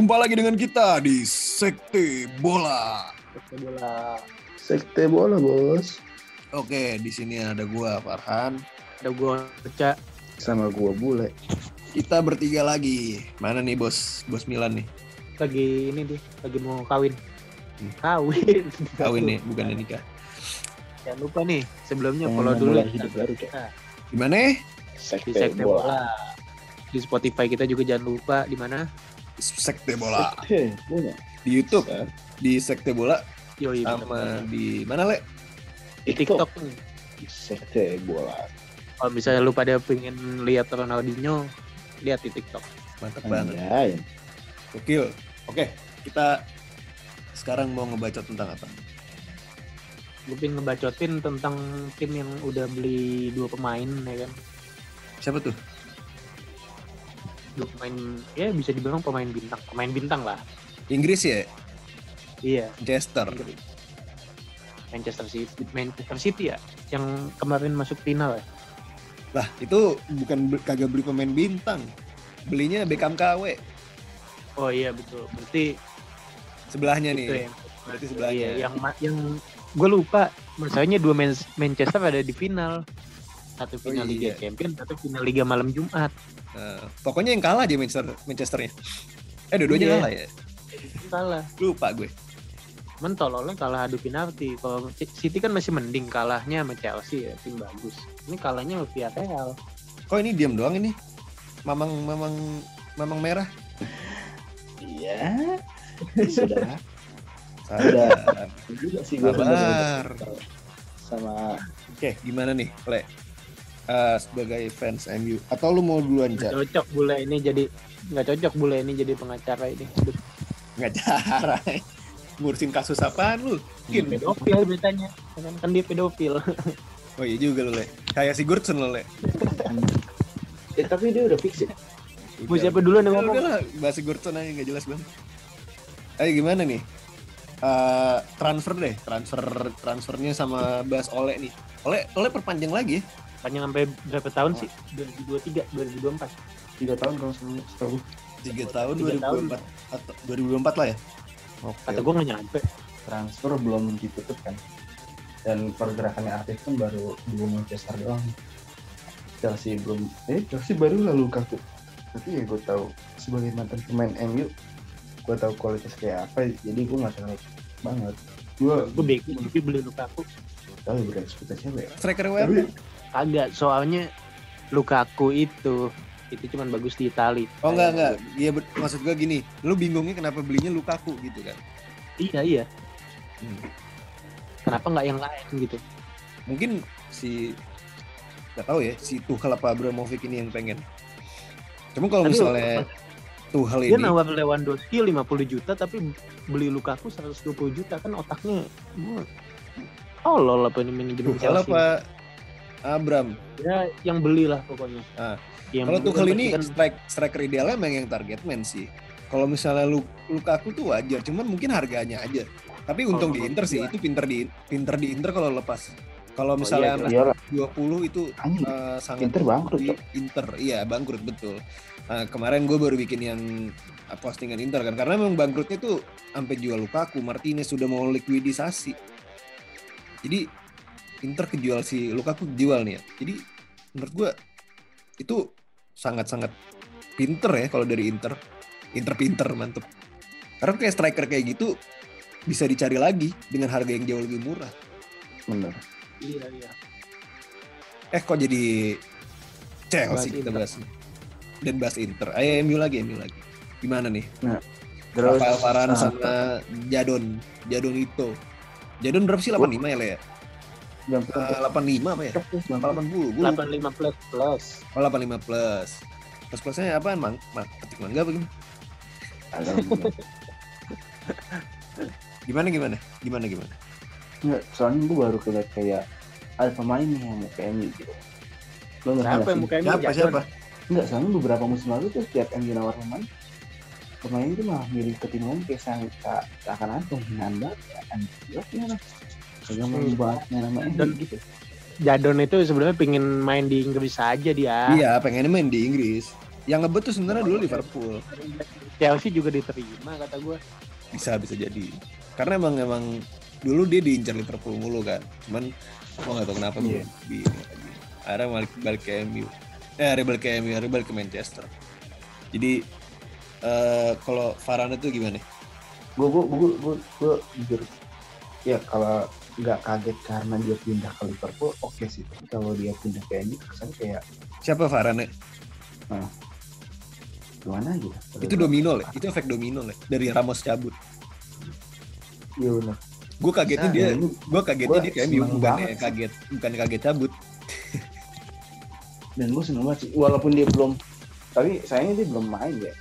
Jumpa lagi dengan kita di Sekte Bola. Sekte bola. Sekte bola bos. Oke, di sini ada gua Farhan. Ada gua baca Sama gua bule. Kita bertiga lagi. Mana nih bos? Bos Milan nih. lagi ini dia, lagi mau kawin. Hmm. Kawin. Kawin nih, bukan nikah. Jangan lupa nih, sebelumnya follow dulu hidup baru, Cak. Nah, Gimana? di Sekte, Sekte bola. bola. Di Spotify kita juga jangan lupa di mana? Sekte Bola. Sekte. Di YouTube di Sekte Bola Yoi, sama di mana le? di TikTok. Sekte bola. Kalau misalnya lu pada pengen lihat Ronaldinho, lihat di TikTok. Mantap banget. Anjay. Gokil. Oke, kita sekarang mau ngebaca tentang apa? Gue pengen ngebacotin tentang tim yang udah beli dua pemain ya kan. Siapa tuh? Dua pemain ya bisa dibilang pemain bintang, pemain bintang lah. Inggris ya? Iya. Manchester. Manchester City, Manchester City ya, yang kemarin masuk final ya. Lah, itu bukan kagak beli pemain bintang. Belinya Beckham KW. Oh iya betul, berarti Sebelahnya nih. yang Berarti sebelahnya. Iya, yang yang gue lupa, masalahnya dua Man- Manchester ada di final, satu final Oh, Liga iya. Champions, satu final Liga malam Jumat. Nah, pokoknya yang kalah aja Manchester Manchesternya. Eh, dua-duanya Iya. kalah ya? Kalah, Lupa gue. mentololnya kalah adu penalti. Kalau City kan masih mending kalahnya sama Chelsea ya, tim bagus. Ini kalahnya sama Villarreal. Kok ini diam doang ini? Mamang mamang mamang merah. Iya. Sudah. Sabar. Juga sih Sabar. sama Oke, gimana nih, Le? Eh, sebagai fans MU atau lu mau duluan Cak? cocok bule ini jadi nggak cocok bule ini jadi pengacara ini. Aduh, Nggak cara. Ngurusin kasus apaan lu? Mungkin. pedofil beritanya, kan kan dia pedofil. Oh iya juga lu, Le. Kayak si Gurtsen lo, Le. eh, tapi dia udah fix ya. Mau siapa duluan yang Ya ngomong? udah lah, bahas si Gurtsen aja nggak jelas banget. Ayo gimana nih? Eh, transfer deh, transfer transfernya sama bahas Ole nih. Ole Ole perpanjang lagi ya? Panjang sampai berapa tahun sih? 2023, 2024. Tiga tahun kalau setahu. tiga tahun Tiga 2024 atau 2024 lah ya. Oke. Kata gue nggak nyampe. Transfer belum ditutup kan. Dan pergerakannya aktif kan baru dua Manchester doang. Chelsea belum. Eh Chelsea baru lalu Lukaku. Tapi ya gue tahu sebagai mantan pemain MU, gue tahu kualitas kayak apa. Jadi gue nggak terlalu banget. Gue Gue bego tapi beli Lukaku. tahu berekspektasi siapa ya. Striker WM. Kagak, soalnya Lukaku itu itu cuman bagus di Itali. Oh enggak enggak. Iya maksud gua gini, lu bingungnya kenapa belinya Lukaku gitu kan. Iya iya. Hmm. Kenapa nggak yang lain gitu? Mungkin si nggak tahu ya, si Tuchel apa Abramovich ini yang pengen. Cuma kalau misalnya Tuchel dia ini nawar Lewandowski 50 juta tapi beli Lukaku 120 juta kan otaknya gua tolol apa ini manajemen Tuchel apa Abram. Ya yang belilah pokoknya. Ah. Yang Kalau Tuchel ini kan strike striker idealnya emang yang target man sih. Kalau misalnya Lu, Lukaku tuh wajar, cuman mungkin harganya aja. Tapi untung di Kalau Inter sih, itu pinter di pinter di Inter kalau lepas. Kalau Oh, iya, misalnya jelas. iyalah, 20 itu eh, sangat Inter bangkrut, di. Inter iya bangkrut betul Nah, kemarin gue baru bikin yang uh, postingan Inter kan karena memang bangkrutnya tuh sampai jual Lukaku Martinez sudah mau likuidisasi jadi Inter kejual si Lukaku dijual nih ya jadi menurut gue itu sangat-sangat pinter ya kalau dari Inter Inter pinter mantep karena kayak striker kayak gitu bisa dicari lagi dengan harga yang jauh lebih murah Bener. Iya iya. Eh kok jadi Chelsea Bahas kita Inter. bahas dan bahas Inter. Ayo MU lagi, MU lagi. Gimana nih? Terus Rafael Varane ah, sama Jadon, Jadon itu. Jadon berapa sih 85 ya, Le ya? Yang Eh, 85 apa ya? Apa 80? Gue lupa. 85 plus plus. Oh, 85 plus. Plus plusnya apaan, Mang? Mang, petik mangga apa gimana? Gimana gimana? Gimana gimana? Enggak, soalnya gue baru keliat kayak ada pemain nih yang mau ke MU gitu. Lo ngerti Siapa nggak yang mukanya Siapa siapa? Enggak, soalnya beberapa musim lalu tuh setiap MU nawar pemain, pemain itu malah milih ke tim lain kayak sang tak akan ada penghinaan banget ya kan. Ya gimana? Kagak mau Hmm. buat main sama MU Dan- gitu. Jadon itu sebenarnya pingin main di Inggris aja dia. Iya, pengennya main di Inggris. Yang ngebet tuh sebenarnya dulu Liverpool. Chelsea juga diterima kata gue. bisa bisa jadi karena emang emang dulu dia diincar Liverpool mulu kan cuman gua nggak tahu kenapa Iya. belum di lagi akhirnya balik balik ke MU eh balik ke MU balik ke Manchester jadi eh kalau Varane tuh gimana gue gue gue gue gue jujur ya kalau nggak kaget karena dia pindah ke Liverpool oke sih. Tapi kalau dia pindah ke MU kesannya kayak siapa Varane? Gimana gitu itu domino lah itu efek domino lah dari Ramos cabut. Iya benar. Gue kagetnya Nah, dia ini gue kagetnya gua dia bukannya banget sih. kaget bukan kaget cabut. Dan gue seneng banget sih walaupun dia belum tapi sayangnya dia belum main ya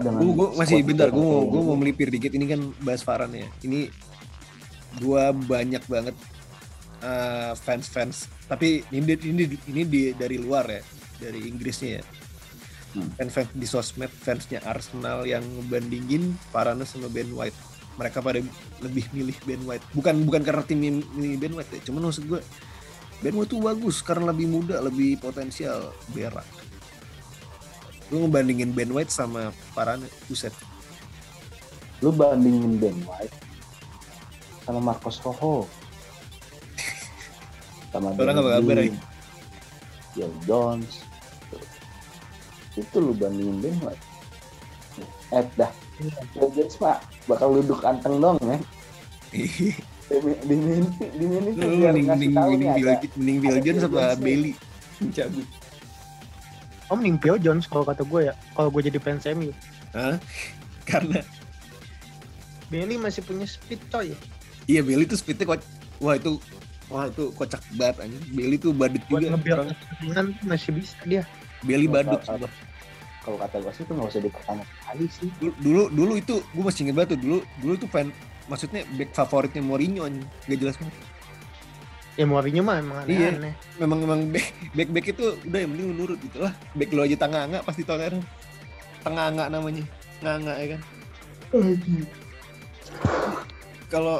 gue masih bentar gue mau kayak gue mau melipir dikit ini kan bahas Varane ya. Ini gue banyak banget eh, fans-fans. Tapi ini ini ini di, dari luar ya dari Inggrisnya ya. Hmm. fans-fans di sosmed fansnya Arsenal yang ngebandingin Varane sama Ben White. Mereka pada lebih milih Ben White. Bukan bukan karena tim milih Ben White ya cuman maksud gue Ben White tuh bagus karena lebih muda lebih potensial berak. Lu ngebandingin Ben White sama Varane buset. Lu bandingin Ben White sama Marcos Rojo sama Orang apa kabar, Phil Jones itu lu bandingin Ben White eh dah Phil Jones mah bakal duduk anteng dong ya di mini di biar mending mending mending Bill, mending Bill Jones apa. Bailey cabut Om mending Phil Jones kalau kata gue ya. Kalau gue jadi fans MU. Hah? karena Bailey masih punya speed coy. Iya Bailey tuh speednya kok wah itu wah itu kocak banget anjing. Bailey tuh badut Buat juga. tuh masih bisa dia. Bailey badut kalau- kata gue sih itu nggak usah dipertanyakan kali sih. Dulu dulu, dulu itu gue masih inget banget tuh dulu dulu tuh fan maksudnya back favoritnya Mourinho anjing. Gak jelas banget Ya Mourinho mah emang Iya. aneh-aneh. memang memang back back, back itu udah yang penting lu nurut gitu lah. Back lu aja tengah angga pasti toleran tengah angga namanya. Nganga ya kan? Kalau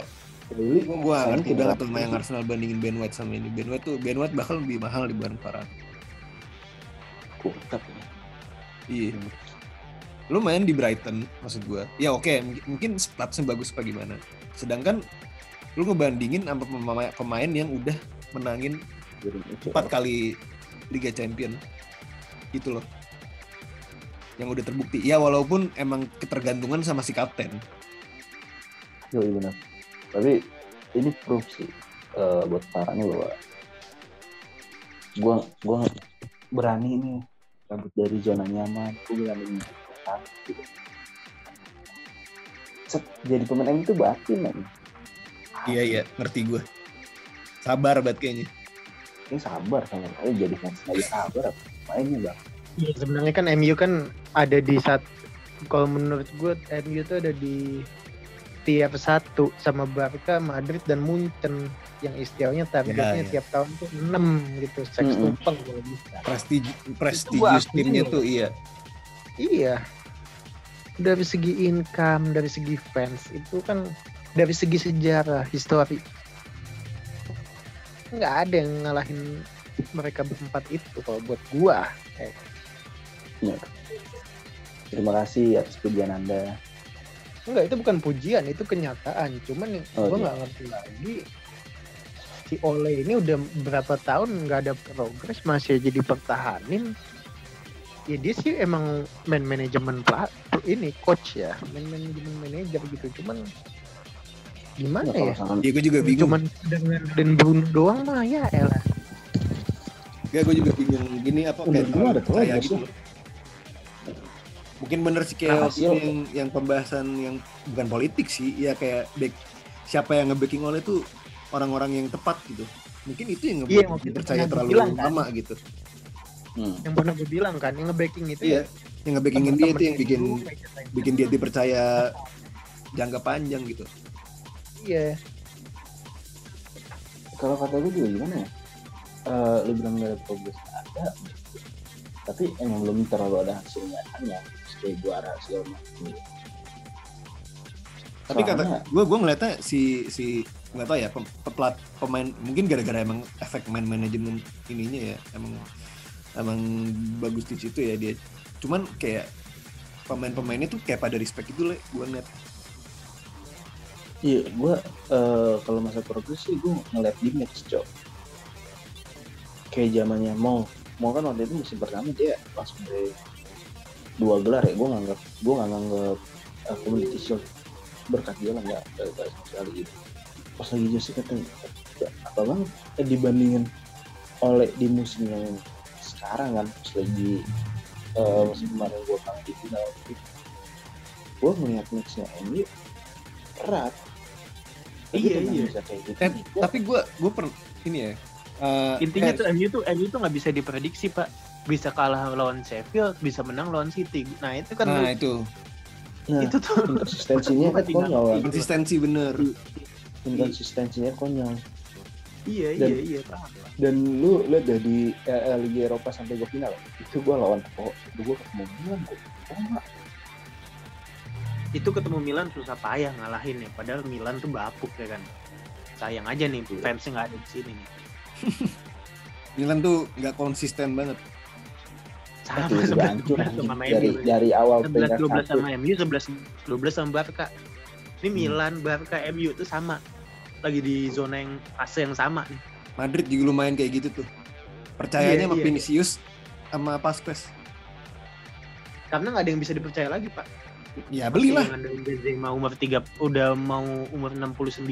Gua sayang ngerti banget sama yang. Arsenal bandingin Ben White sama ini. Ben White tuh Ben White bakal lebih mahal dibanding Varane Kutat ya. iya. Lu main di Brighton maksud gua. Ya oke mungkin, mungkin statsnya bagus apa gimana. Sedangkan lu ngebandingin sama pemain, pemain yang udah menangin empat kali Liga Champion. Gitu loh. Yang udah terbukti. Ya walaupun emang ketergantungan sama si kapten. Yo, iya benar. Tapi ini proof sih eh, buat para nih bahwa gua gua berani nih cabut dari zona nyaman, gua berani gitu. Set, jadi pemain MU itu batin men. iya iya ngerti gua sabar banget kayaknya Ini sabar sama ayo jadi fans lagi sabar apa mainnya bang. Iya sebenarnya kan MU kan ada di saat kalau menurut gue MU tuh ada di tiap satu sama Barca, Madrid dan Munchen yang istilahnya targetnya Ya, ya. tiap tahun tuh 6 gitu seks Mm-mm. tumpeng kalau bisa. Prestigi akuin timnya tuh iya Iya. Dari segi income, dari segi fans itu kan dari segi sejarah, histori. Nggak ada yang ngalahin mereka berempat itu kalau buat gua. Terima kasih atas pujian anda. Enggak, itu bukan pujian, itu kenyataan. Cuman yang Oh, gua iya. nggak ngerti lagi si Ole ini udah berapa tahun nggak ada progres masih jadi pertahanin. Ya dia sih emang main manajemen pla ini coach ya, main manajemen manajer gitu. Cuman gimana Ya, ya? kalau sama ya gue juga bingung Cuman dengan dan Bruno doang mah ya elah. Gak, gue juga bingung gini apa Menurut kayak ada progres gitu ya. Mungkin bener sih kayak Nah, hasil- yang, yang pembahasan yang bukan politik sih, ya kayak back, siapa yang nge-backing oleh tuh orang-orang yang tepat gitu. Mungkin itu yang Iya, ngebuat waktu itu percaya pernah terlalu dibilang, kan. lama gitu. Hmm. Yang pernah gue bilang kan, yang nge-backing itu Iya, yang nge-backingin dia itu yang bikin itu, bikin dia dipercaya jangka panjang gitu. Iya. kalau kata gue juga gimana ya Eh lu bilang gak ada progres ada tapi emang belum terlalu ada hasil nyatanya juara segala macam gitu. Tapi kata gue gue ngeliatnya si si nggak tahu ya peplat pemain mungkin gara-gara emang efek main manajemen ininya ya emang emang bagus di situ ya dia cuman kayak pemain-pemainnya tuh kayak pada respect itu le gue ngeliat Iya, gue eh, kalau masa progres sih gue ngeliat di match cok. Kayak zamannya mau, mau kan waktu itu musim pertama dia langsung dari dua gelar ya. Gue nganggap, gue nggak nganggap uh, community shield berkat dia lah nggak sama sekali gitu. Pas lagi Jose katanya "Ya, apa banget eh, dibandingin oleh di musim yang sekarang kan pas lagi eh, musim kemarin gue kalah di final gue melihat matchnya MU berat Tapi Iya, iya. bisa kayak gitu eh, tapi gue gue per ini ya eh, Intinya eh, tuh MU tuh MU tuh nggak bisa diprediksi pak. Bisa kalah lawan Sheffield, bisa menang lawan City. Nah itu kan nah lu- itu nah itu tuh inkonsistensinya kan Tinggal- konyol konsistensi bener inkonsistensinya konyol iya Dan- iya iya paham. dan lu lihat deh di eh, Liga Eropa sampai gue final itu gue lawan oh itu gue ketemu Milan gue oh, Itu ketemu Milan susah payah ngalahin ya. Padahal Milan tuh bapuk ya kan. Sayang aja nih fansnya nggak ada di sini nih. Milan tuh nggak konsisten banget Sama sebelas hancur dua belas sama dari MU. dari awal Sebelas peringkat dua belas satu sama MU, sebelas dua belas sama Barca. Ini Hmm. Milan, Barca, MU tuh sama. Lagi di zona yang fase yang sama nih. Madrid juga lumayan kayak gitu tuh percayanya Iya, sama iya. Vinicius sama Pasquez Karena nggak ada yang bisa dipercaya lagi pak. ya belilah Benzema umur tiga, udah mau umur 69.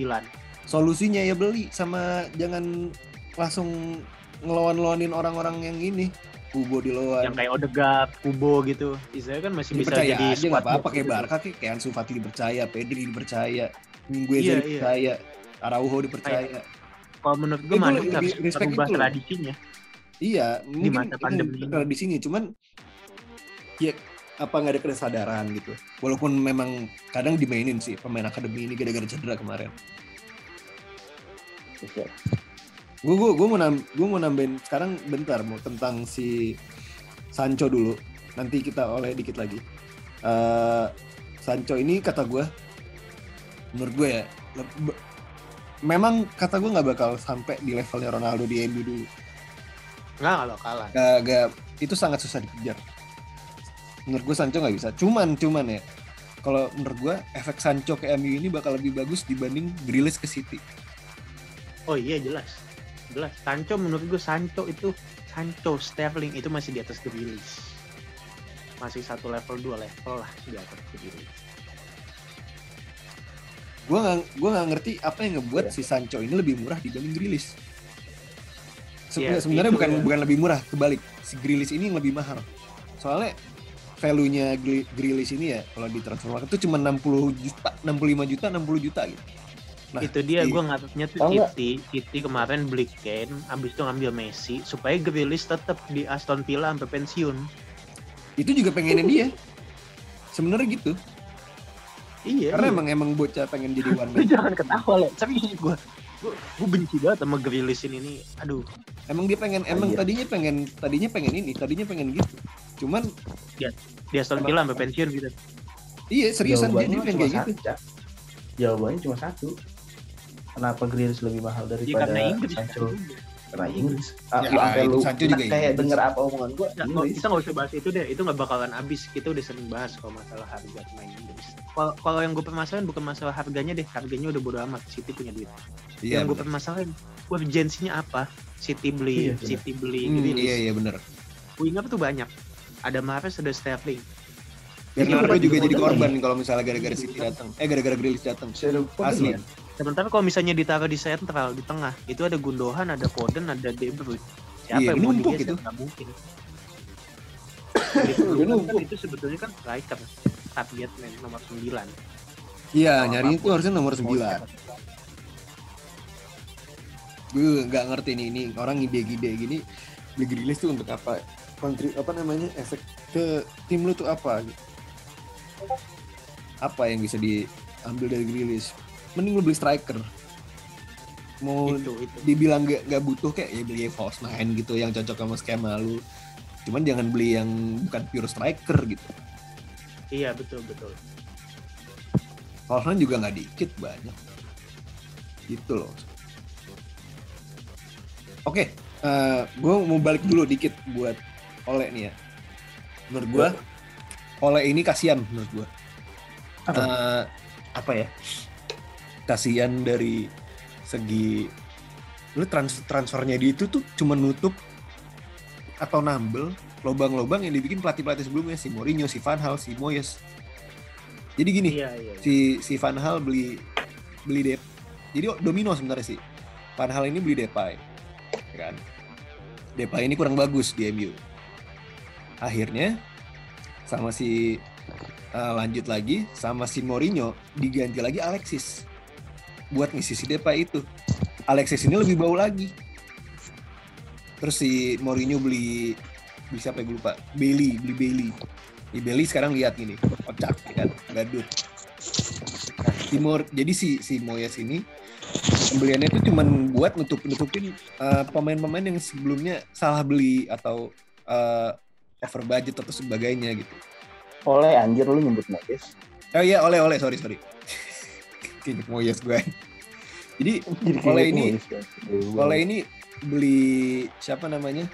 solusinya ya beli sama jangan langsung ngelawan-lawanin orang-orang yang ini Kubo di lawan Yang kayak Odegaard, Kubo gitu. Istilahnya kan masih bisa jadi aja squad apa-apa box kayak gitu. Barca kayak kayak Ansu Fati dipercaya Pedri dipercaya Mingueza Iya, iya. dipercaya Araujo dipercaya Kalau menurut gue Eh, lebih harus respect merubah tradisinya. iya mungkin masa pandemi ini. di sini cuman ya apa nggak ada kesadaran gitu walaupun memang kadang dimainin sih pemain akademi ini gara-gara cedera kemarin Oke. Gue gue gue mau gue mau nambahin sekarang bentar mau tentang si Sancho dulu. Nanti kita oleh dikit lagi. Eh Sancho ini kata gue menurut gue ya memang kata gue nggak bakal sampai di levelnya Ronaldo di MU dulu. Nggak kalau kalah. gak, gak- itu sangat susah dikejar. Menurut gue Sancho nggak bisa. Cuman cuman ya kalau menurut gue efek Sancho ke MU ini bakal lebih bagus dibanding Grealish ke City. Oh iya jelas. Jelas. Sancho menurut gue Sancho itu Sancho Sterling itu masih di atas Grealish. Masih satu level dua level lah di atas Grealish. gue nggak gue nggak ngerti apa yang ngebuat Iya. si Sancho ini lebih murah dibanding Grealish. Se- Iya, sebenarnya bukan ya. bukan lebih murah, kebalik. Si Grealish ini yang lebih mahal. Soalnya value-nya Grealish ini ya kalau di transfer market itu cuma 60 juta, 65 juta, 60 juta gitu. Nah, itu dia gue ngaturnya tuh nggak? City City kemarin beli Kane abis itu ngambil Messi supaya Grealish tetap di Aston Villa sampai pensiun itu juga pengennya dia. Sebenarnya gitu. iya Karena iya. emang emang bocah pengen jadi one man. jangan ketawa loh serius gue gue benci banget sama Grealish ini nih aduh Emang dia pengen emang Iya. tadinya pengen tadinya pengen ini, tadinya pengen gitu. Cuman di Aston Villa sampai pensiun gitu iya seriusan dia, dia pengen kayak gitu. Jawabannya cuma satu. Kenapa Grealish lebih mahal ya daripada karena Inggris Sancho? Karena Inggris. Ya, Ah, lu sampai itu lu Sancho juga kayak Inggris. denger apa omongan gua? Ya, Inggris. kita nggak usah bahas itu deh, itu nggak bakalan habis. Kita udah sering bahas kalau masalah harga pemain Inggris. Kalau kalau yang gue permasalahin bukan masalah harganya deh, harganya udah bodo amat. City punya duit. Iya. yang gue bener. permasalahin, urgensinya apa? City beli, Iya, benar. City beli, Hmm, Grealish. iya iya bener. Winger tuh banyak. Ada Mahrez, ada Sterling. Bernardo juga jadi korban kalau misalnya gara-gara City datang. Eh gara-gara Grealish datang. Asli. Sementara kalau misalnya ditaruh di sentral di tengah, itu ada Gundogan, ada Foden, ada De Bruyne. Siapa Iya, yang mau digeser? itu. Nggak mungkin. Gundogan kan itu sebetulnya kan striker, target man nomor 9. Iya, Kalau nyari itu harusnya nomor Mau 9. siapa? Gue nggak ngerti nih ini orang ide-ide gini beli Grealish tuh untuk apa? Kontri apa namanya? Efek ke tim lu tuh apa gitu. Apa yang bisa diambil dari Grealish? Mending lu beli striker. Mau Itu, itu. dibilang gak, gak butuh kayak ya beli false nine gitu yang cocok sama skema lu. Cuman jangan beli yang bukan pure striker gitu. Iya, betul, betul. False nine juga nggak dikit banyak. Gitu loh. Oke, gue mau balik dulu dikit buat Oleh nih ya. Menurut gue, oleh ini kasihan menurut gue. Apa? Eh, apa ya? Kasihan dari segi lu trans transfernya di itu tuh cuma nutup atau nambel lobang-lobang yang dibikin pelatih-pelatih sebelumnya si Mourinho, si Van Hal, si Moyes. Jadi gini, Iya, iya. si si Van Hal beli beli Dep. Jadi domino sebenarnya sih. Van Hal ini beli Depay. Ya kan? Depay ini kurang bagus di MU. Akhirnya sama si eh, lanjut lagi sama si Mourinho diganti lagi Alexis buat ngisi si Depay itu. Alexis ini lebih bau lagi. Terus si Mourinho beli beli siapa ya gue lupa. Bailey, beli Bailey. Di Bailey sekarang lihat gini, kocak ya kan, gadut. Nah, Timur, jadi si si Moyes ini pembeliannya itu cuman buat nutup nutupin eh, pemain-pemain yang sebelumnya salah beli atau eh, over budget atau sebagainya gitu. Oleh anjir lu nyebut Moyes. Oh iya, oleh oleh sorry sorry. Kayaknya Moyes gue. Jadi Oleh kayak ini- kan. oleh ini beli siapa namanya?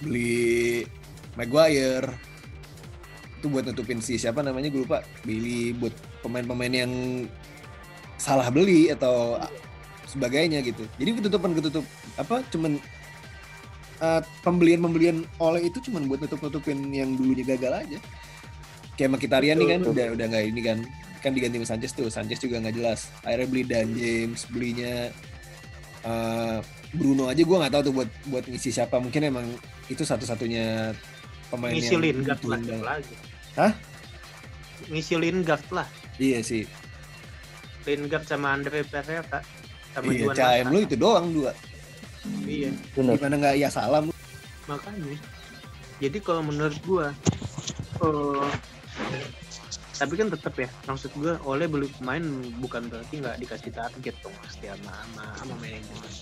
Beli Maguire. Itu buat nutupin si siapa namanya? Gue lupa. Bailey buat pemain-pemain yang salah beli atau sebagainya gitu. Jadi ketutupan ketutup apa cuman eh, pembelian-pembelian oleh itu cuman buat nutup-nutupin yang dulunya gagal aja. Kayak Mkhitaryan nih kan Betul, udah udah nggak ini kan kan diganti sama Sanchez tuh Sanchez juga nggak jelas akhirnya beli Dan James belinya eh, Bruno aja gue nggak tahu tuh buat buat ngisi siapa mungkin emang itu satu-satunya pemain Ngisi yang Lingard lah lagi. Hah? Ngisi Lingard lah. iya sih Lingard sama Andre Pereira sama iya CM lu itu doang dua Iya, Bener. gimana nggak ya salam makanya. Jadi kalau menurut gua eh tapi kan tetap ya maksud gua oleh beli pemain bukan berarti nggak dikasih target dong pasti sama sama, sama manajemen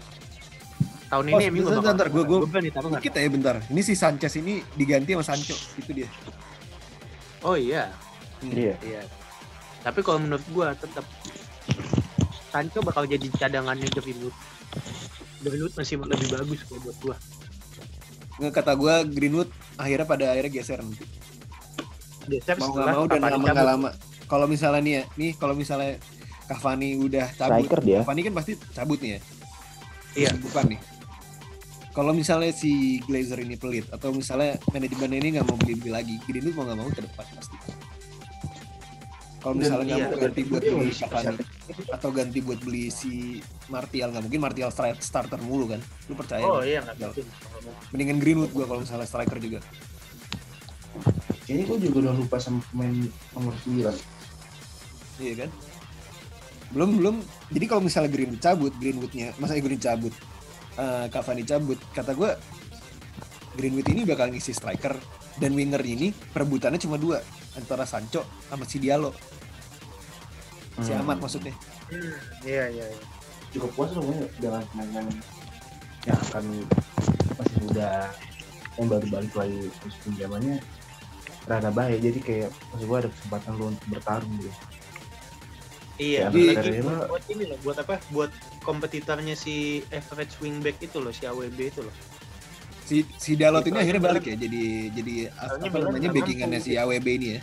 tahun Oh, ini MU nggak bentar, bentar, gua- gua- berani taruhan. Dikit ya bentar. Ini si Sanchez ini diganti sama Sancho. Itu dia. oh iya Hmm. Iya. iya tapi kalau menurut gua tetap Sancho bakal jadi cadangannya Greenwood Greenwood masih lebih bagus kalau buat gua Nggak, kata gue Greenwood akhirnya pada akhirnya geser nanti. Geser Mau nggak setelah mau dan lama nggak lama. Kalau misalnya nih ya, nih kalau misalnya Cavani udah cabut, Striker dia. Cavani kan pasti cabut nih ya. Iya. Bukan nih. Kalau misalnya si Glazer ini pelit atau misalnya manajemen ini nggak mau beli beli lagi, Greenwood mau nggak mau ke depan pasti. Kalau misalnya nggak iya, mau ganti buat beli Cavani atau ganti buat beli si Martial nggak mungkin Martial starter mulu kan? Lu percaya? oh iya Nggak. mungkin Mendingan Greenwood gua kalau misalnya striker juga. Kayaknya gue juga udah lupa sama pemain nomor 9. Iya kan? Belum belum. Jadi kalau misalnya Greenwood cabut, Greenwoodnya, masa Greenwood cabut, eh Cavani cabut, kata gue Greenwood ini bakal ngisi striker dan winger ini perebutannya cuma dua antara Sancho sama si Diallo, si Hmm. Ahmad maksudnya. iya iya iya. Cukup puas loh gue dengan pemain yang yang akan masih muda yang baru balik lagi terus pinjamannya rada baik jadi kayak maksud gue ada kesempatan lu untuk bertarung gitu. Iya, Ya, Di- apalagi Pereira- buat, buat ini loh, buat apa? Buat kompetitornya si average wingback itu loh, si AWB itu loh. Si si Diallo ini Itu akhirnya balik ya jadi jadi apa namanya backingannya si AWB ini ya.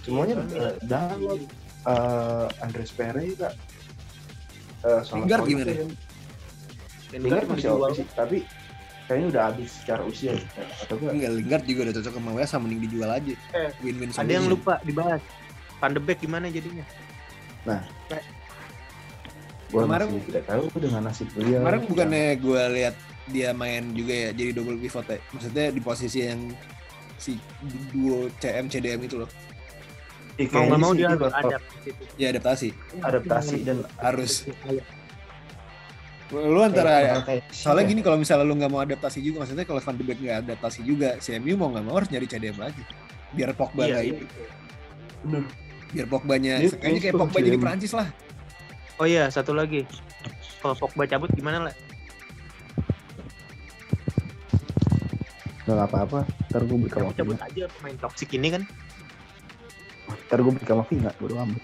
Semuanya Iya, uh, Dalot, uh, Andres Pereira, uh, Lingard gimana? Lingard masih oke sih, tapi kayaknya udah habis secara usia. Atau gue Enggak Lingard juga udah cocok sama West Ham mending dijual aja. Eh, Win-win Ada yang lupa dibahas. Van de Beek gimana jadinya? gue Kemarin- masih tidak tahu dengan nasib beliau. Kemarin bukannya gue lihat dia main juga ya jadi double pivot ya. Maksudnya di posisi yang si duo CM CDM itu loh. Ya, Mau nggak mau dia dia harus bakal ada di situ. Ya adaptasi. adaptasi dan Harus. Iya. Lu antara kayak- kayak soalnya sih, gini kalau misalnya lu nggak mau adaptasi juga maksudnya kalau Van de Beek nggak adaptasi juga CMU mau nggak mau harus nyari CDM lagi. Biar Pogba Iya, iya. bener. Biar Pogbanya kayaknya kayak Pogba jadi. Prancis lah. Oh iya, satu lagi. Kalau Pogba cabut gimana lah? Nggak apa-apa. Ntar gue beli Cabut, aja pemain toksik ini kan. Ntar gue beli Kamavinga. Bodo amat.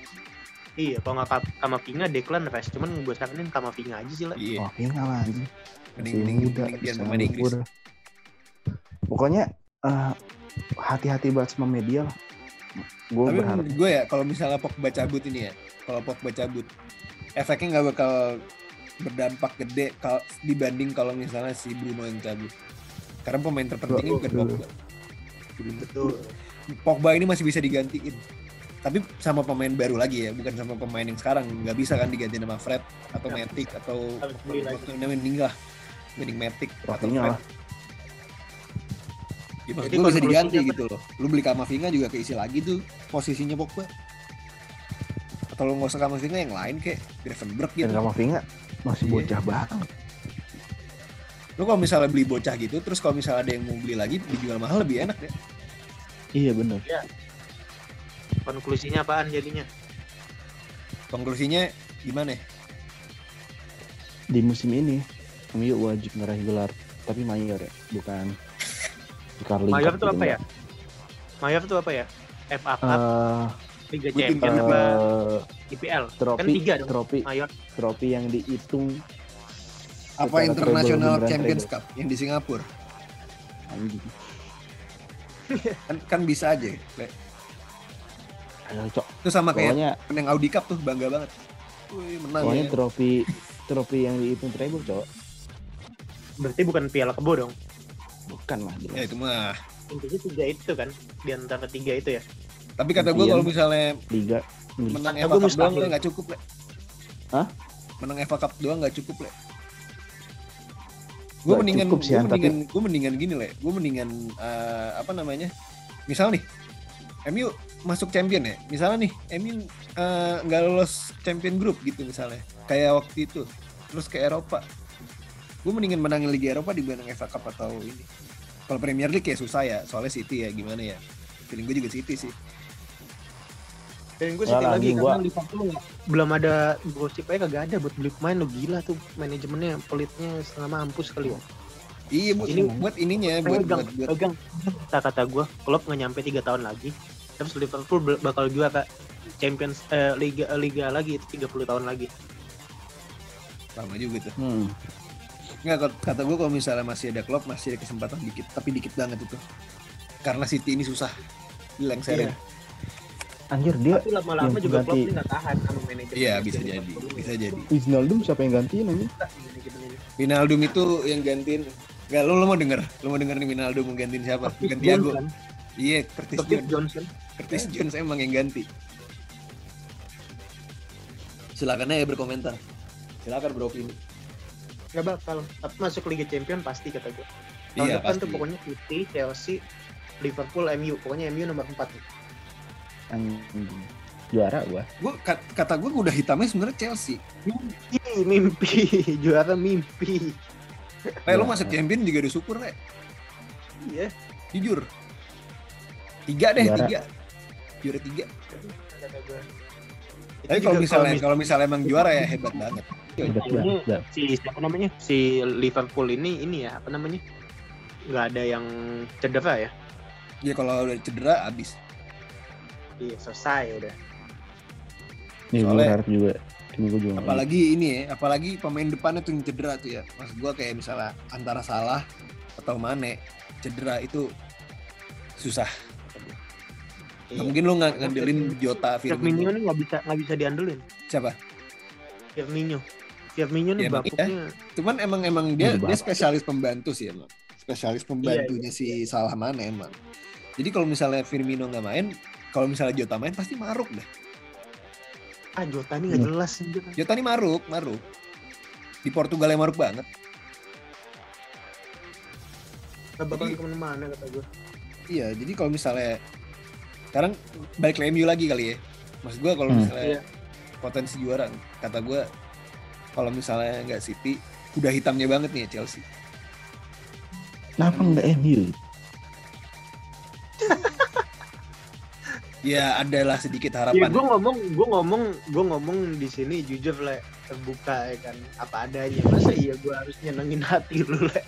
Iya, kalau nggak Ka- Kamavinga, Declan Rice. Cuman gue saranin Kamavinga aja sih lah. Iya. Kamavinga lah anjing. Mending mending muda, mending pemain Inggris. Pokoknya eh, hati-hati banget sama media lah. Gue Tapi berharap menurut gue ya kalau misalnya Pogba cabut ini ya, kalau Pogba cabut, efeknya nggak bakal berdampak gede kal- dibanding kalau misalnya si Bruno yang cabut. Karena pemain terpentingnya bukan Betul. Pogba. Betul. Pogba ini masih bisa digantiin. Tapi sama pemain baru lagi ya, bukan sama pemain yang sekarang. Nggak bisa kan digantiin sama Fred atau Ya. Matic atau namanya mending lah. Mending Matic Fred. lah. Ya, maksud Jadi gue bisa diganti apa? gitu loh. Lu beli Kamavinga juga keisi lagi tuh posisinya Pogba. Atau lu nggak usah Kamavinga yang lain kayak Gravenberg gitu. Dan Kamavinga masih Iya. bocah banget. Lu kalau misalnya beli bocah gitu, terus kalau misalnya ada yang mau beli lagi dijual mahal lebih enak deh. Iya bener. Konklusinya apaan jadinya? Konklusinya gimana? ya? Di musim ini MU wajib ngeraih gelar, tapi mayor ya, bukan Carling Mayor gitu, apa ya? Mayor tuh apa ya? FA Cup, Eh, Liga Champions, apa eh, IPL? trofi, Kan tiga dong. trofi, Mayor. trofi yang dihitung Apa International Champions. Cup yang di Singapura? Kan, kan bisa aja. Le. Ayo, cok. Itu sama kayak Pokoknya, yang Audi Cup tuh bangga banget. Wih, menang pokoknya ya. trofi trofi yang dihitung treble, cok. Berarti bukan Piala Kebo dong. Bukan lah, jelas. Ya itu mah. Intinya tiga itu kan, di antara tiga itu ya. Tapi kata gue kalau misalnya Inggris. menang gua Cup doang nggak cukup le. Hah? Menang FA Cup doang nggak cukup le. Gue mendingan, gue Han, tapi- mendingan, gue mendingan gini le. Gue mendingan eh, apa namanya? Misal nih, MU masuk champion ya. Misalnya nih, MU eh, nggak lolos champion group gitu misalnya. Kayak waktu itu, terus ke Eropa. Gue mendingan menangin Liga Eropa dibanding FA Cup atau ini. Kalau Premier League ya susah ya, soalnya City ya gimana ya. Feeling gue juga City sih. Dan gue sedih lagi karena gua- Liverpool belum ada gosip aja kagak ada buat beli pemain lo gila tuh manajemennya pelitnya setengah mampus kali ya. Iya buat, Ini- buat ininya buat pegang, buat, buat pegang. Kata kata gue, klub nggak nyampe tiga tahun lagi, terus Liverpool bakal juara Champions eh, Liga Liga lagi itu 30 tahun lagi. lama juga tuh. Hmm. Nggak kata- kata gue kalau misalnya masih ada klub masih ada kesempatan dikit, tapi dikit banget itu. Karena City ini susah dilengserin. Iya. Anjir dia Tapi lama-lama juga klub ganti- ini nggak tahan sama manajemen. Iya bisa jadi, bisa jadi. Wijnaldum siapa yang gantiin ini? Manajemen ini. Vinaldum itu yang gantiin. Gak lu, lu mau denger? Lu mau denger nih Vinaldum mau gantiin siapa? Bukan Thiago. Iya, Curtis Curtis Jones. Johnson. Curtis Jones emang yang ganti. Silakan aja berkomentar. Silakan beropini. Gak bakal. Tapi masuk Liga Champion pasti kata gue. Tahun Iya depan pasti. tuh pokoknya City, Chelsea, Liverpool, MU. Pokoknya MU nomor 4 Anjing. Juara gua. Gua kat- kata gue udah hitamnya sebenarnya Chelsea. Ih, mimpi, juara mimpi. Eh lu Ya. masuk champion juga udah syukur, Le. Iya. Jujur. Tiga deh, Juara. tiga. Juara tiga. Gue. Tapi kalau misalnya mis- kalau misalnya emang juara ya hebat banget. Ini banget. dah. si siapa namanya? Si Liverpool ini ini ya apa namanya? Nggak ada yang cedera ya? Ya kalau udah cedera abis. Iya selesai udah. Nih gue Soalnya- berharap juga gue juga. Apalagi ini ya, apalagi pemain depannya tuh yang cedera tuh ya. Maksud gua kayak misalnya antara Salah atau Mane cedera itu susah. Iya. mungkin lu nggak ngandelin Jota Firmino Firmino. nih nggak bisa nggak bisa diandelin. Siapa? Firmino. Firmino nih Ya, bapuknya. Cuman emang emang dia dia spesialis pembantu sih emang. Spesialis pembantunya Iya, si Salah Mane emang. Jadi kalau misalnya Firmino nggak main, kalau misalnya Jota main pasti maruk deh. Ah Jota ini nggak Hmm. jelas. Jota nih maruk, maruk. Di Portugal yang maruk banget. Bakal ke mana-mana kata gue. Iya, jadi kalau misalnya sekarang balik ke MU lagi kali ya. Maksud gua kalau Hmm. misalnya Iya. potensi juara, kata gua kalau misalnya nggak City, udah hitamnya banget nih ya Chelsea. Kenapa nggak MU? Ya adalah sedikit Iya, harapan. gue ngomong, gue ngomong, gue ngomong di sini jujur lah, terbuka ya kan, apa adanya. Masa iya gue harus nyenengin hati lu lah.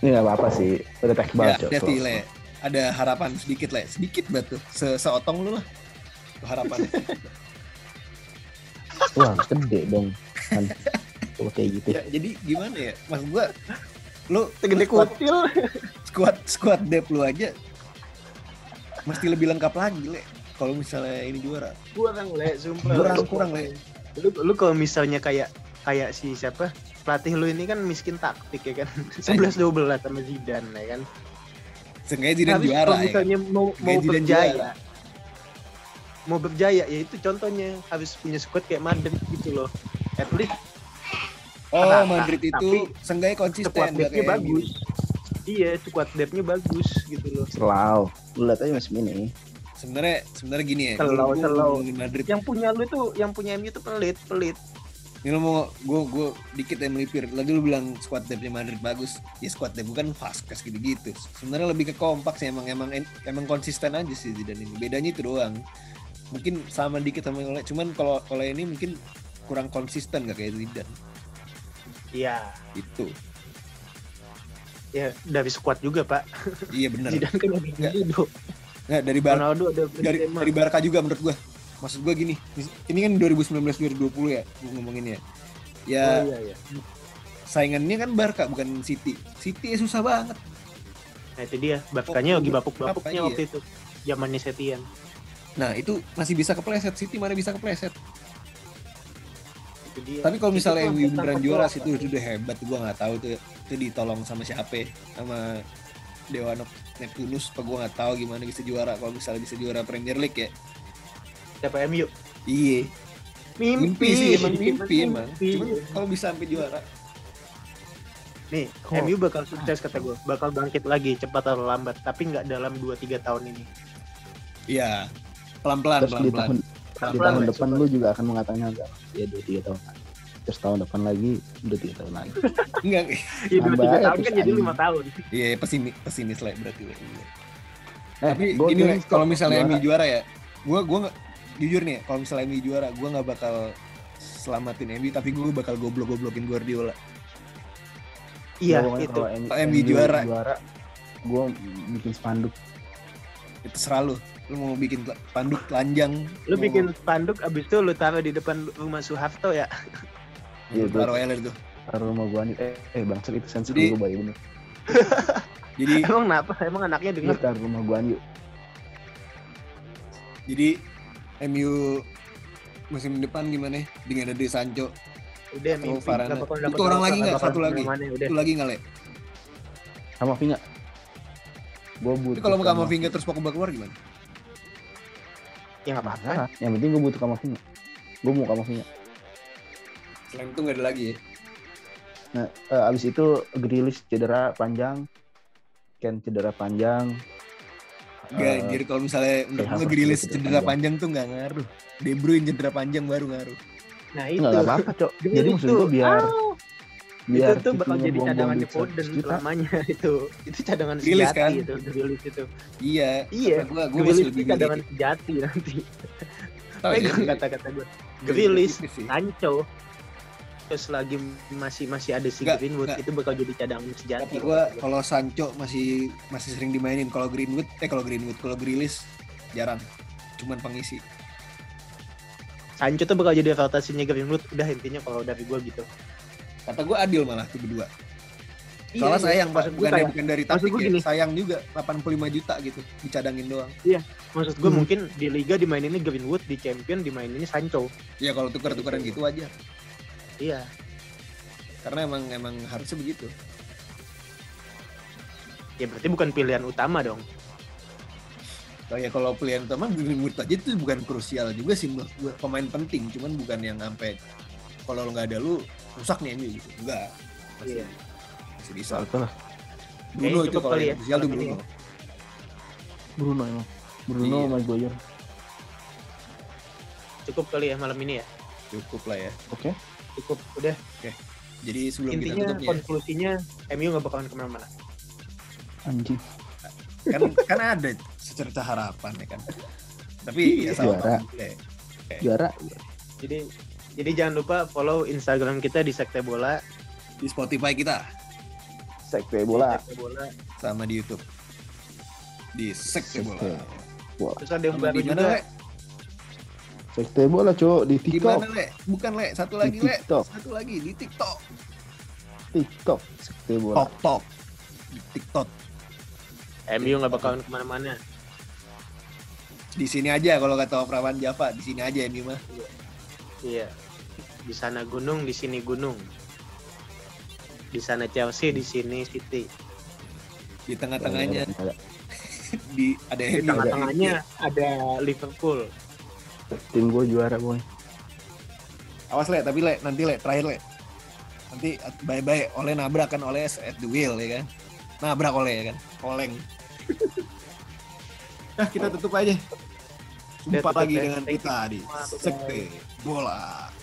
Ini nggak apa-apa sih. Udah ya, banget. Cok. hati le. Ada harapan sedikit le, sedikit banget tuh. Se seotong lu lah. Tuh harapannya. Wah gede dong. Kan. Kayak gitu. ya, jadi gimana ya? Maksud gua lu Segede kutil. squad squad depth lu aja mesti lebih lengkap lagi le kalau misalnya ini juara kurang le sumpah kurang kurang le lu lu kalau misalnya kayak kayak si siapa pelatih lu ini kan miskin taktik ya kan 11 12 sama Zidane ya kan Seenggaknya Zidane Tapi juara kalau ya kan? misalnya mau mau Zidane berjaya juara. mau berjaya ya itu contohnya harus punya squad kayak Madrid gitu loh at least Oh Rata, Madrid itu tapi seenggaknya konsisten depth-nya kayak bagus iya squad depth-nya bagus gitu loh Selalu. Lu lihat aja musim ini. sebenarnya sebenarnya gini ya Selalu, selalu. Madrid yang punya lu tuh yang punya MU tuh pelit pelit ini lo mau gue gue dikit yang melipir. Lagi lu bilang squad depthnya Madrid bagus. Ya squad depth bukan Vasquez gitu gitu sebenarnya lebih ke kompak sih. Emang emang emang konsisten aja sih Zidane ini. Bedanya itu doang. Mungkin sama dikit sama oleh cuman kalau oleh ini mungkin kurang konsisten gak kayak Zidane? Iya. Itu ya dari squad juga pak. Iya benar Zidane kan Nggak. Ronaldo nggak dari Bar Ronaldo ada dari dari Barca juga menurut gue maksud gue gini ini kan 2019 2020 ya gue ngomongin ya. Ya oh iya iya. saingannya kan Barca bukan City. City ya susah banget. Nah itu dia. Barkanya Oh, lagi iya. bapuk-bapuknya Apa, waktu itu. Zamannya Setian nah itu masih bisa kepleset. City mana bisa kepleset? Itu dia. Tapi kalau misalnya MU beneran juara sih itu udah hebat. Gua nggak tahu tuh itu ditolong sama siapa? Sama Dewa Nep- Neptunus apa gua nggak tahu gimana bisa juara. Kalau misalnya bisa juara Premier League ya siapa MU iya mimpi, mimpi sih emang mimpi emang Mimpi. cuman kalau bisa sampai juara nih Kok- MU bakal sukses kata gue bakal bangkit lagi cepat atau lambat tapi nggak dalam 2-3 tahun ini iya pelan-pelan pelan-pelan tahun di tahun lah, depan lu juga akan mengatakan enggak. Ya dua tiga tahun lagi. Terus tahun depan lagi udah tiga tahun lagi. enggak Iya, Nambah 2-3 ya, tahun kan jadi. 5 tahun iya pesimis pesimis lah berarti. Eh, tapi gua ini Le, kira kalau misalnya juara. MU juara ya gua gua nggak jujur nih kalau misalnya MU juara gua nggak bakal selamatin MU tapi gua bakal goblok-goblokin Guardiola. Iya Pokoknya itu. kalau MU juara. juara gue bikin spanduk. Itu serah lu. Lu mau bikin tla- panduk telanjang. Lu mau- bikin spanduk abis itu lu taruh di depan rumah Soeharto ya. Iya, taruh eler tuh. taruh rumah gua nih. Eh eh bangsat itu sensi Jadi- gue bayi bener. Jadi emang kenapa? Emang anaknya Lu denger taruh rumah gua yuk jadi MU musim depan gimana? Ya? dengan ada Sancho. Udah Atau mimpi Varane. Itu orang lagi nggak? Satu lagi? itu lagi nggak le? Sama Vinga. Gue butuh tapi kalau mau sama. Vinga terus Pogba keluar gimana? Ya nggak apa-apa. Nah, yang penting gue butuh Kamavinga gue mau Kamavinga selain itu nggak ada lagi ya? Nah eh, abis itu Grealish cedera panjang. Ken cedera panjang Enggak, Eh, jadi kalau misalnya menurut Havertz gue Grealish juga cedera cedera panjang tuh nggak ngaruh. De Bruyne cedera panjang baru ngaruh. Nah itu. nggak nggak apa-apa cok. Jadi maksud gue biar Ah, biar itu tuh bakal jadi cadangan di duit 100 Foden juta. selamanya itu. Itu cadangan Grealish sejati kan? itu Grealish itu. Iya iya. gue gue masih Grealish lebih cadangan sejati nanti. Tahu ya, pegang jadi- kata-kata gue sih. Sancho terus lagi masih masih ada si Greenwood nggak. itu bakal jadi cadangan sejati Kata gue kalau Sancho masih masih sering dimainin. Kalau Greenwood eh kalau Greenwood kalau Grealish jarang. Cuman pengisi. Sancho tuh bakal jadi rotasinya Greenwood udah intinya kalau dari gue gitu. Kata gue adil malah tuh berdua. Iya, soalnya iya. sayang pak. Maksud gue bukan kayak bukan dari taktik ya. gini. sayang juga 85 juta gitu dicadangin doang. Maksud gue Hmm. mungkin di liga dimaininnya Greenwood di champion dimaininnya Sancho. Ya kalau tuker-tukeran gitu aja iya. Karena emang emang harusnya begitu. Ya berarti bukan pilihan utama dong. Oh ya kalau pilihan utama Greenwood aja itu bukan krusial juga sih menurut pemain penting cuman bukan yang sampai kalau lo nggak ada lu rusak nih MU gitu. Enggak. Masih Iya. masih bisa. Lah. Bruno itu kalau yang ya, krusial tuh ini Bruno. Bruno emang. Bruno Iya. Maguire cukup kali ya malam ini ya? Cukup lah ya. Oke cukup udah. Jadi sebelum kita intinya tutup nih ya, konklusinya MU nggak bakalan ke mana-mana. Anjing. Kan kan ada secerca harapan ya kan. Tapi ya sama Juara. boleh. juara. Jadi jadi jangan lupa follow Instagram kita di Sekte Bola. Di Spotify kita. Sekte bola. Sekte Bola. Sama di YouTube. Di Sekte Bola Sekte. bola. Terus ada yang baru mana juga. Le sekte bola cowok di di TikTok. Mana le bukan le satu lagi le TikTok. Satu lagi di TikTok. TikTok sekte bola. Tok Tok. Di TikTok. MU nggak bakalan ke mana-mana. Di sini aja kalau kata Prawan Java, di sini aja MU mah. Iya. Di sana gunung, di sini gunung. Di sana Chelsea, di sini City. Di tengah-tengahnya. Di ada Di tengah-tengahnya ada Liverpool. Tim gue juara boy Awas le, tapi le, nanti le, terakhir le. Nanti bye-bye oleh nabrak kan oleh at the wheel ya kan. Nabrak oleh ya kan. Oleng. Nah, kita tutup aja. Jumpa lagi ya. dengan kita di. Sekte Bola.